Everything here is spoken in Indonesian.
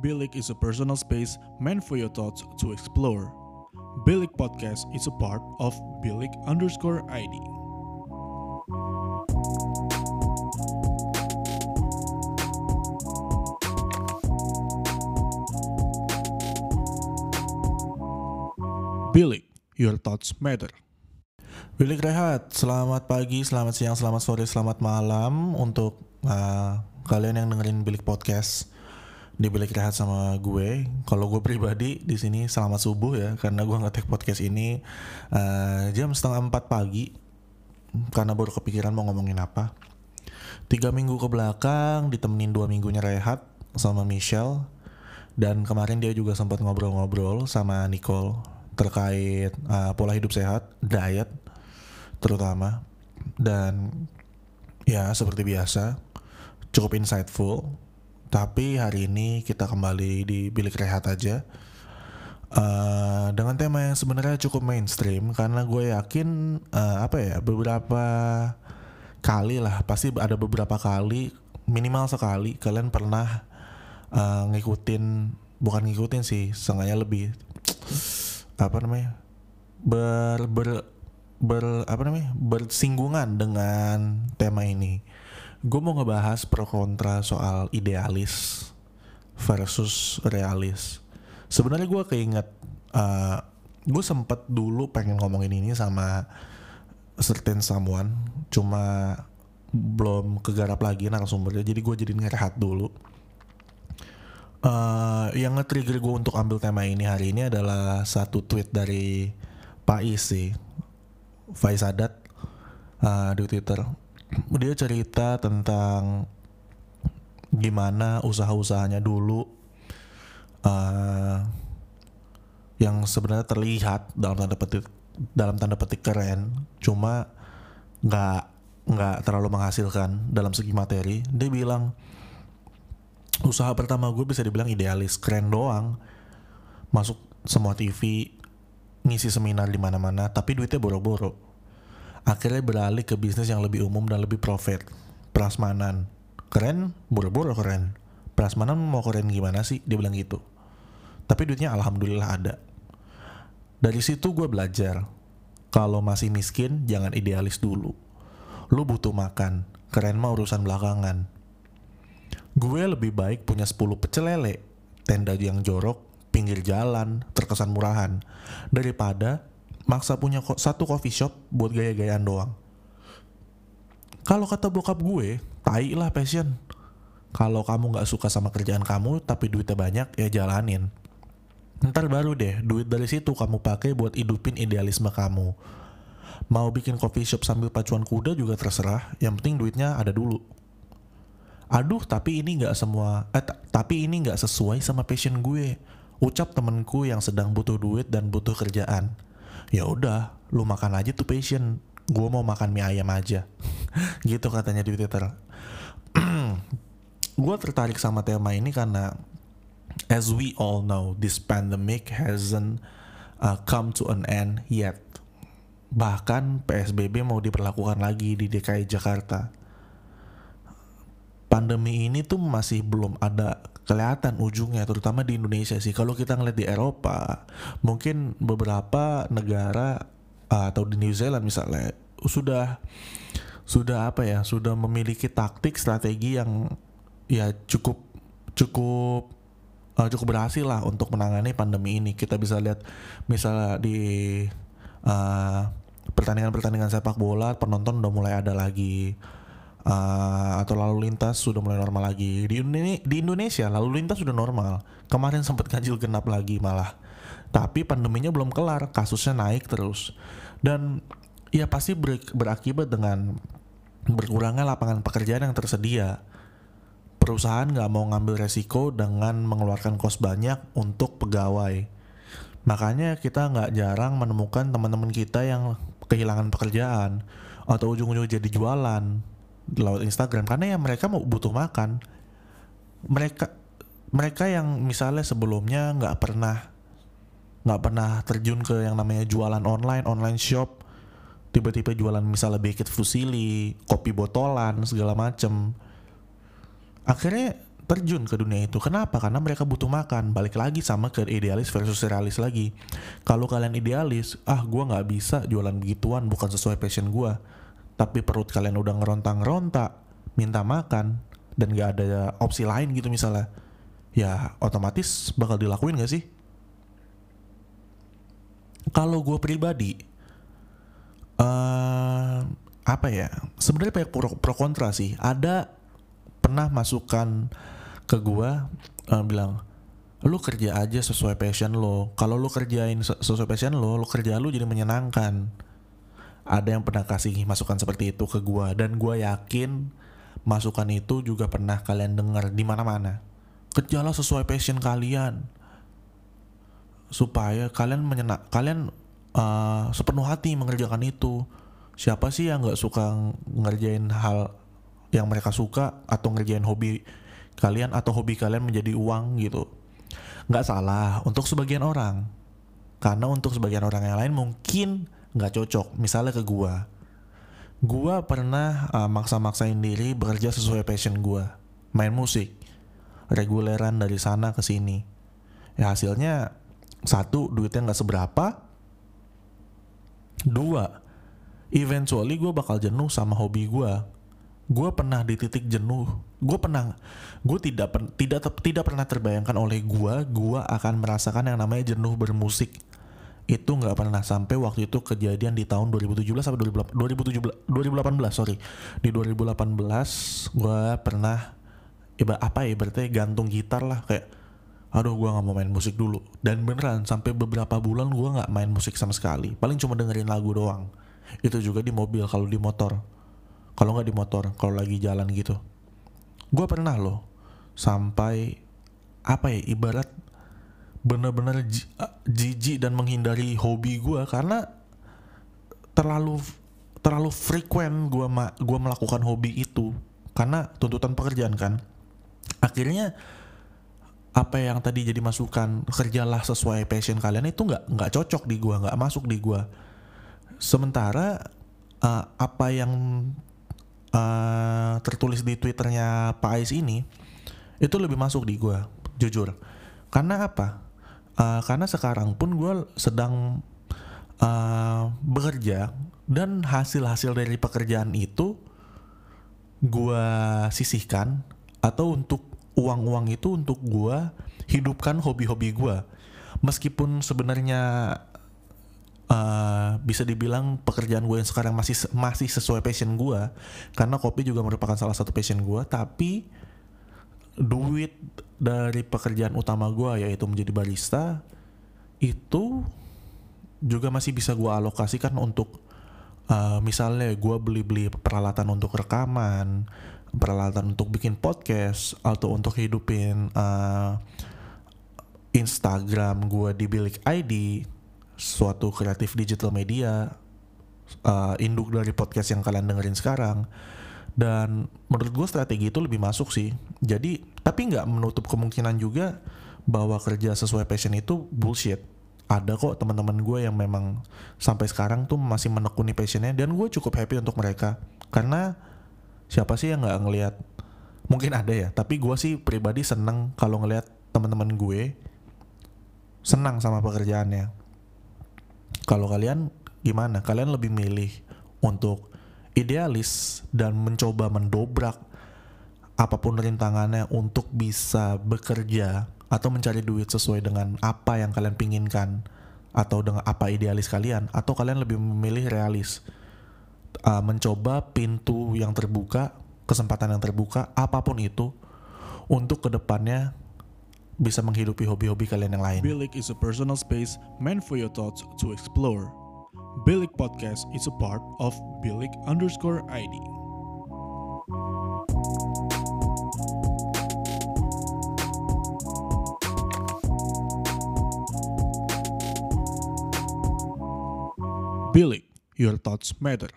Bilik is a personal space meant for your thoughts to explore. Bilik Podcast is a part of Bilik underscore ID. Bilik, your thoughts matter. Bilik Rehat, selamat pagi, selamat siang, selamat sore, selamat malam untuk uh, kalian yang dengerin Bilik Podcast di Bilik Rehat sama gue. Kalau gue pribadi di sini selamat subuh ya, karena gue ngetek podcast ini uh, jam setengah empat pagi, karena baru kepikiran mau ngomongin apa. Tiga minggu ke belakang ditemenin dua minggunya Rehat sama Michelle, dan kemarin dia juga sempat ngobrol-ngobrol sama Nicole terkait uh, pola hidup sehat, diet terutama dan ya seperti biasa cukup insightful tapi hari ini kita kembali di bilik rehat aja uh, dengan tema yang sebenarnya cukup mainstream karena gue yakin uh, apa ya beberapa kali lah pasti ada beberapa kali minimal sekali kalian pernah uh, ngikutin bukan ngikutin sih sengaja lebih apa namanya ber ber ber apa namanya bersinggungan dengan tema ini. Gue mau ngebahas pro kontra soal idealis versus realis. Sebenarnya gue keinget uh, gue sempet dulu pengen ngomongin ini sama certain someone, cuma belum kegarap lagi narasumbernya, jadi gue jadi ngerehat dulu. Uh, yang nge-trigger gue untuk ambil tema ini hari ini adalah satu tweet dari Pak Isi Faizadat uh, di Twitter. Dia cerita tentang gimana usaha-usahanya dulu uh, yang sebenarnya terlihat dalam tanda petik dalam tanda petik keren, cuma nggak nggak terlalu menghasilkan dalam segi materi. Dia bilang usaha pertama gue bisa dibilang idealis, keren doang, masuk semua TV, ngisi seminar di mana-mana, tapi duitnya boro-boro. Akhirnya beralih ke bisnis yang lebih umum dan lebih profit. Prasmanan. Keren, boro-boro keren. Prasmanan mau keren gimana sih? Dia bilang gitu. Tapi duitnya alhamdulillah ada. Dari situ gue belajar. Kalau masih miskin, jangan idealis dulu. Lu butuh makan. Keren mah urusan belakangan. Gue lebih baik punya 10 pecel lele, tenda yang jorok, pinggir jalan, terkesan murahan, daripada maksa punya satu coffee shop buat gaya-gayaan doang. Kalau kata bokap gue, tai lah passion. Kalau kamu nggak suka sama kerjaan kamu tapi duitnya banyak, ya jalanin. Ntar baru deh, duit dari situ kamu pakai buat hidupin idealisme kamu. Mau bikin coffee shop sambil pacuan kuda juga terserah, yang penting duitnya ada dulu aduh tapi ini nggak semua eh tapi ini nggak sesuai sama passion gue ucap temenku yang sedang butuh duit dan butuh kerjaan ya udah lu makan aja tuh passion. Gue mau makan mie ayam aja. Gitu katanya di twitter. Gue tertarik sama tema ini karena as we all know this pandemic hasn't uh, come to an end yet. Bahkan PSBB mau diperlakukan lagi di DKI Jakarta pandemi ini tuh masih belum ada kelihatan ujungnya terutama di Indonesia sih. Kalau kita ngeliat di Eropa mungkin beberapa negara uh, atau di New Zealand misalnya sudah sudah apa ya sudah memiliki taktik strategi yang ya cukup cukup uh, cukup berhasil lah untuk menangani pandemi ini. Kita bisa lihat misalnya di uh, pertandingan-pertandingan sepak bola penonton udah mulai ada lagi uh, atau lalu lintas sudah mulai normal lagi. Di di Indonesia lalu lintas sudah normal. Kemarin sempat ganjil genap lagi malah. Tapi pandeminya belum kelar kasusnya naik terus. Dan ya pasti ber, berakibat dengan berkurangnya lapangan pekerjaan yang tersedia. Perusahaan nggak mau ngambil resiko dengan mengeluarkan kos banyak untuk pegawai. Makanya kita nggak jarang menemukan teman-teman kita yang kehilangan pekerjaan atau ujung-ujung jadi jualan lewat Instagram karena ya mereka mau butuh makan mereka mereka yang misalnya sebelumnya nggak pernah nggak pernah terjun ke yang namanya jualan online online shop tiba-tiba jualan misalnya baked fusili kopi botolan segala macem akhirnya terjun ke dunia itu. Kenapa? Karena mereka butuh makan. Balik lagi sama ke idealis versus realis lagi. Kalau kalian idealis, ah gue nggak bisa jualan begituan, bukan sesuai passion gue. Tapi perut kalian udah ngerontak-ngerontak, minta makan, dan gak ada opsi lain gitu misalnya. Ya otomatis bakal dilakuin gak sih? Kalau gue pribadi, uh, apa ya? Sebenarnya banyak pro, pro kontra sih. Ada pernah masukan ke gua uh, bilang lu kerja aja sesuai passion lo kalau lu kerjain sesuai passion lo lu kerja lu jadi menyenangkan ada yang pernah kasih masukan seperti itu ke gua. Dan gua yakin masukan itu juga pernah kalian dengar di mana-mana. Kerjalah sesuai passion kalian. Supaya kalian menyenak kalian uh, sepenuh hati mengerjakan itu. Siapa sih yang nggak suka ngerjain hal yang mereka suka atau ngerjain hobi kalian atau hobi kalian menjadi uang gitu? Nggak salah untuk sebagian orang. Karena untuk sebagian orang yang lain mungkin nggak cocok. Misalnya ke gua. Gua pernah uh, maksa-maksain diri bekerja sesuai passion gua. Main musik. Reguleran dari sana ke sini. Ya hasilnya satu duitnya nggak seberapa. Dua eventually gue bakal jenuh sama hobi gue gue pernah di titik jenuh. Gue pernah gue tidak tidak tidak pernah terbayangkan oleh gue gue akan merasakan yang namanya jenuh bermusik itu nggak pernah sampai waktu itu kejadian di tahun 2017 sampai 2017 2018 sorry. Di 2018 gue pernah iba apa ya berarti gantung gitar lah kayak aduh gue nggak mau main musik dulu. Dan beneran sampai beberapa bulan gue nggak main musik sama sekali. Paling cuma dengerin lagu doang. Itu juga di mobil kalau di motor. Kalau nggak di motor kalau lagi jalan gitu. Gue pernah loh sampai apa ya ibarat bener-bener jijik dan menghindari hobi gue karena terlalu terlalu frekuen gue ma gua melakukan hobi itu. Karena tuntutan pekerjaan kan. Akhirnya apa yang tadi jadi masukan kerjalah sesuai passion kalian itu nggak nggak cocok di gue nggak masuk di gue sementara uh, apa yang uh, tertulis di twitternya Pak Ais ini itu lebih masuk di gue jujur. Karena apa uh, karena sekarang pun gue sedang uh, bekerja dan hasil-hasil dari pekerjaan itu gue sisihkan atau untuk uang-uang itu untuk gue hidupkan hobi-hobi gue meskipun sebenarnya uh, bisa dibilang pekerjaan gue yang sekarang masih masih sesuai passion gue karena kopi juga merupakan salah satu passion gue tapi duit dari pekerjaan utama gue yaitu menjadi barista itu juga masih bisa gue alokasikan untuk uh, misalnya gue beli-beli peralatan untuk rekaman peralatan untuk bikin podcast atau untuk hidupin uh, Instagram gue di bilik ID suatu kreatif digital media uh, induk dari podcast yang kalian dengerin sekarang dan menurut gue strategi itu lebih masuk sih. Jadi tapi nggak menutup kemungkinan juga bahwa kerja sesuai passion itu bullshit. Ada kok teman-teman gue yang memang sampai sekarang tuh masih menekuni passionnya dan gue cukup happy untuk mereka. Karena siapa sih yang nggak ngelihat? Mungkin ada ya tapi gue sih pribadi seneng kalau ngelihat teman-teman gue senang sama pekerjaannya. Kalau kalian gimana? Kalian lebih milih untuk idealis dan mencoba mendobrak apa pun rintangannya untuk bisa bekerja atau mencari duit sesuai dengan apa yang kalian pinginkan atau dengan apa idealis kalian atau kalian lebih memilih realis uh, mencoba pintu yang terbuka kesempatan yang terbuka apa pun itu untuk ke depannya bisa menghidupi hobi-hobi kalian yang lain. Bilik is a personal space meant for your thoughts to explore. Bilik Podcast is a part of Bilik underscore ID. Bilik, your thoughts matter.